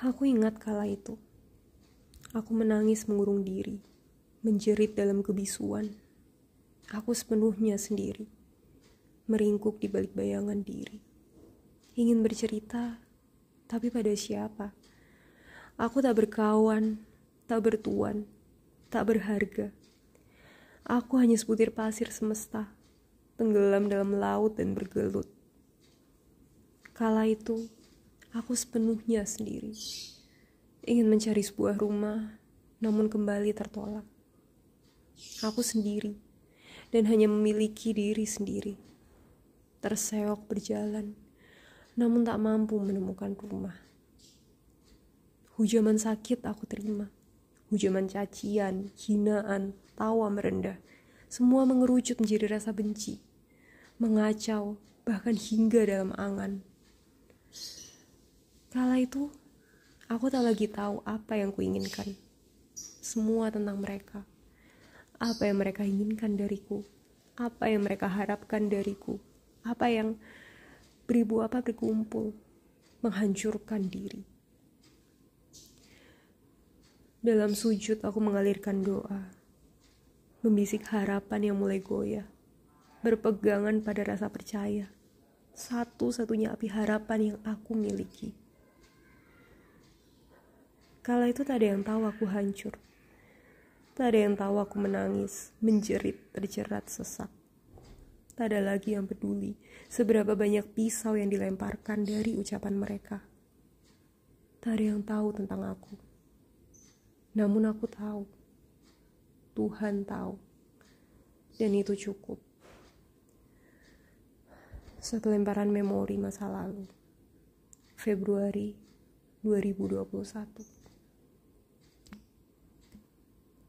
Aku ingat kala itu. Aku menangis mengurung diri, menjerit dalam kebisuan. Aku sepenuhnya sendiri, meringkuk di balik bayangan diri. Ingin bercerita, tapi pada siapa? Aku tak berkawan, tak bertuan, tak berharga. Aku hanya sebutir pasir semesta, tenggelam dalam laut dan bergelut. Kala itu, Aku sepenuhnya sendiri. Ingin mencari sebuah rumah, namun kembali tertolak. Aku sendiri, dan hanya memiliki diri sendiri. Terseok berjalan, namun tak mampu menemukan rumah. Hujaman sakit aku terima. Hujaman cacian, hinaan, tawa merendah. Semua mengerucut menjadi rasa benci. Mengacau, bahkan hingga dalam angan. Itu, aku tak lagi tahu apa yang kuinginkan. Semua tentang mereka. Apa yang mereka inginkan dariku. Apa yang mereka harapkan dariku. Apa yang beribu apa berkumpul. Menghancurkan diri. Dalam sujud aku mengalirkan doa. Membisik harapan yang mulai goyah. Berpegangan pada rasa percaya. Satu-satunya api harapan yang aku miliki. Kala itu tak ada yang tahu aku hancur. Tak ada yang tahu aku menangis, menjerit, terjerat sesak. Tak ada lagi yang peduli seberapa banyak pisau yang dilemparkan dari ucapan mereka. Tak ada yang tahu tentang aku. Namun aku tahu. Tuhan tahu. Dan itu cukup. Satu lemparan memori masa lalu. Februari 2021